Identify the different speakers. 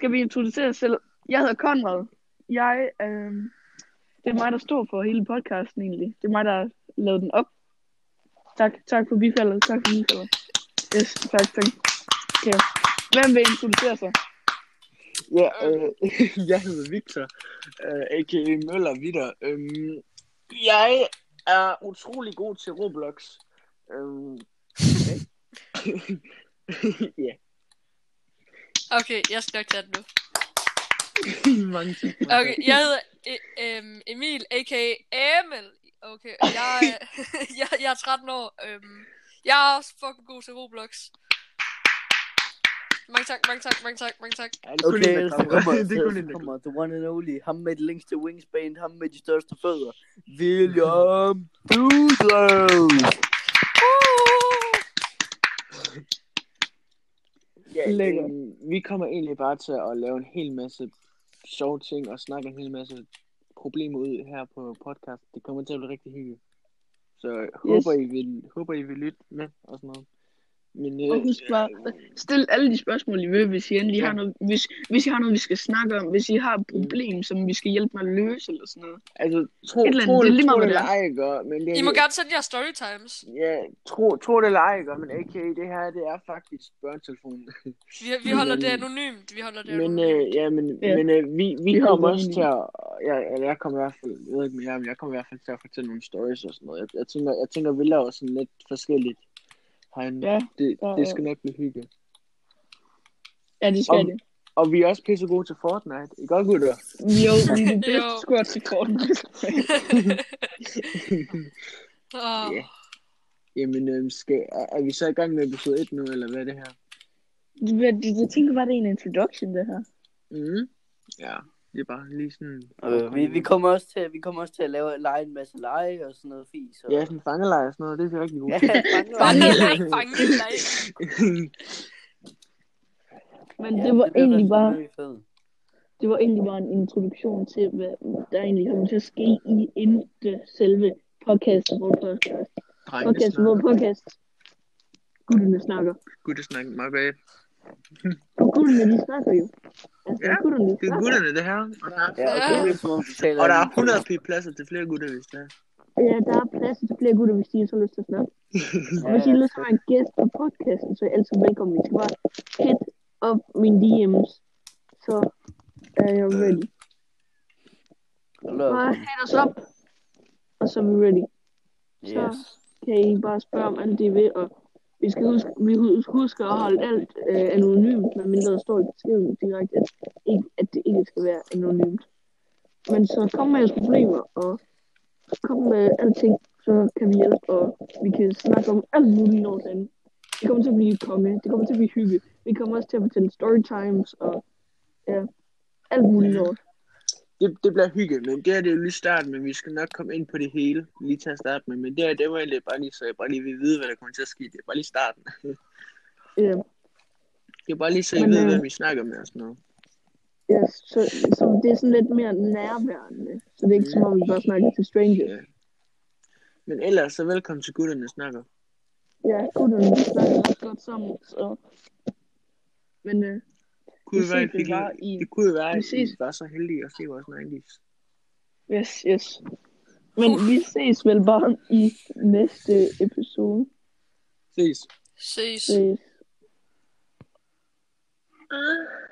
Speaker 1: Skal vi introducere os selv? Jeg hedder Konrad. Jeg, øh, det er mig, der står for hele podcasten egentlig. Det er mig, der har lavet den op. Tak, tak for bifaldet. Tak for bifaldet. Yes, tak, tak. Okay. Hvem vil introducere sig?
Speaker 2: Ja, øh, jeg hedder Victor, øh, a.k.a. Møller Vitter. Øhm, jeg er utrolig god til Roblox. Øhm, okay. ja,
Speaker 3: Okay, jeg skal nok tage den nu.
Speaker 2: mange tak.
Speaker 3: Okay, jeg hedder e- øhm, Emil, a.k.a. Emil. Okay, jeg, er- jeg, jeg er 13 år. Øhm, jeg er også fucking god til Roblox. Mange tak, mange tak, mange tak, mange tak.
Speaker 4: Okay, så
Speaker 2: kommer. det
Speaker 4: så
Speaker 2: der
Speaker 4: kommer the one and only, ham med det længste wingspan, ham med de største fødder, William Douglas.
Speaker 1: Lækker.
Speaker 2: øhm, vi kommer egentlig bare til at lave en hel masse sjove ting og snakke en hel masse problemer ud her på podcast. Det kommer til at blive rigtig hyggeligt. Så jeg håber, I vil, håber, I vil lytte med og sådan noget. Men, øh,
Speaker 1: Og husk bare, stil alle de spørgsmål, I vil, hvis I endelig har noget, hvis, hvis I har noget, vi skal snakke om, hvis I har et problem, som vi skal hjælpe med at løse, eller sådan noget.
Speaker 2: Altså, tro,
Speaker 1: Et eller andet,
Speaker 2: tro,
Speaker 1: det er lige
Speaker 2: tro det eller
Speaker 1: det
Speaker 2: ej, gør, men det,
Speaker 3: I må gerne sende jer storytimes.
Speaker 2: Ja, tro, tro det eller ej, gør, men AK, det her, det er faktisk børnetelefonen.
Speaker 3: Vi, vi holder det anonymt. Vi holder det
Speaker 2: Men,
Speaker 3: anonymt.
Speaker 2: øh, ja, men,
Speaker 1: Ja.
Speaker 2: men øh, vi, vi
Speaker 1: Vi
Speaker 2: kommer også
Speaker 1: det
Speaker 2: til at, jeg, eller jeg kommer i hvert fald, jeg ved ikke med jer, men jeg kommer i hvert fald til at fortælle nogle stories og sådan noget. Jeg, jeg tænker, jeg tænker, vi laver sådan lidt forskelligt herinde.
Speaker 1: Ja,
Speaker 2: Det,
Speaker 1: ja,
Speaker 2: det
Speaker 1: ja.
Speaker 2: skal nok blive hyggeligt.
Speaker 1: ja det skal
Speaker 2: Om-
Speaker 1: det.
Speaker 2: Og vi er også pisse gode til Fortnite. I godt, gutter?
Speaker 1: Jo, vi er bedste squad til korten.
Speaker 3: Åh,
Speaker 2: ja. Jamen, øh, skal, er, er, vi så i gang med episode 1 nu, eller hvad er det her?
Speaker 1: Jeg tænker bare, det er en introduction, det her.
Speaker 2: Mm. Ja, det er bare lige sådan...
Speaker 4: Øh, vi, vi, kommer også til, vi kommer også til at lave lege en masse lege og sådan noget fis. Og...
Speaker 2: Ja, sådan fangelej og sådan noget, det er vi rigtig gode
Speaker 4: Ja,
Speaker 2: til.
Speaker 3: Fangelej, fangelej.
Speaker 1: Men det var
Speaker 4: det
Speaker 1: egentlig bare, det var egentlig bare en introduktion til, hvad der egentlig kommer til at ske i inden det selve podcast, hvor podcast.
Speaker 2: Drengene
Speaker 1: Podcast, hvor podcast. Gutterne snakker.
Speaker 2: Gutter snakker, my bad.
Speaker 1: Og gutterne, de snakker jo. Altså,
Speaker 2: Ja, Det er gutterne, det her. Og der er,
Speaker 4: Ja, er taler
Speaker 2: og der er
Speaker 4: om-
Speaker 2: 100 p pladser til flere gutter, hvis det er.
Speaker 1: Ja, der er plads til flere gutter, hvis de så lyst til at snakke. Og hvis I har lyst til at være en gæst på podcasten, så er I altid velkommen. I skal bare hit op mine DM's, så er jeg ready. Bare hit os op, og så er vi ready.
Speaker 4: Yes.
Speaker 1: Kan I bare spørge om alt det, vil, og vi skal huske, vi husker at holde alt øh, anonymt, medmindre der står i beskeden direkte, at, ikke, at det ikke skal være anonymt. Men så kom med jeres problemer, og kom med alting, så kan vi hjælpe, og vi kan snakke om alt muligt når derinde. Det kommer til at blive konge, det kommer til at blive hygge. Vi kommer også til at fortælle storytimes, og ja, alt muligt noget.
Speaker 2: Det, det bliver hygge, men det her det er jo lige starten, men vi skal nok komme ind på det hele, lige til at starte med. Men det her, det var egentlig bare lige, så jeg bare lige vil vide, hvad der kommer til at ske. Det er bare lige starten.
Speaker 1: Ja,
Speaker 2: Det er bare lige så I
Speaker 1: Men,
Speaker 2: ved,
Speaker 1: øh,
Speaker 2: hvad vi snakker med og sådan noget.
Speaker 1: ja så, så det er sådan lidt mere nærværende, så det er ikke som om vi bare snakker til strangers.
Speaker 2: Ja. Men ellers, så velkommen til gutterne snakker.
Speaker 1: Ja, gutterne snakker godt sammen, så... Men øh,
Speaker 2: Kunne
Speaker 1: Vi
Speaker 2: det være, I det kunne jo være, at
Speaker 1: ses.
Speaker 2: I var så heldige at se vores 90's.
Speaker 1: yes, yes. Men vi ses vel bare i næste episode.
Speaker 2: Ses.
Speaker 3: Ses.
Speaker 1: Ses.
Speaker 2: Ah.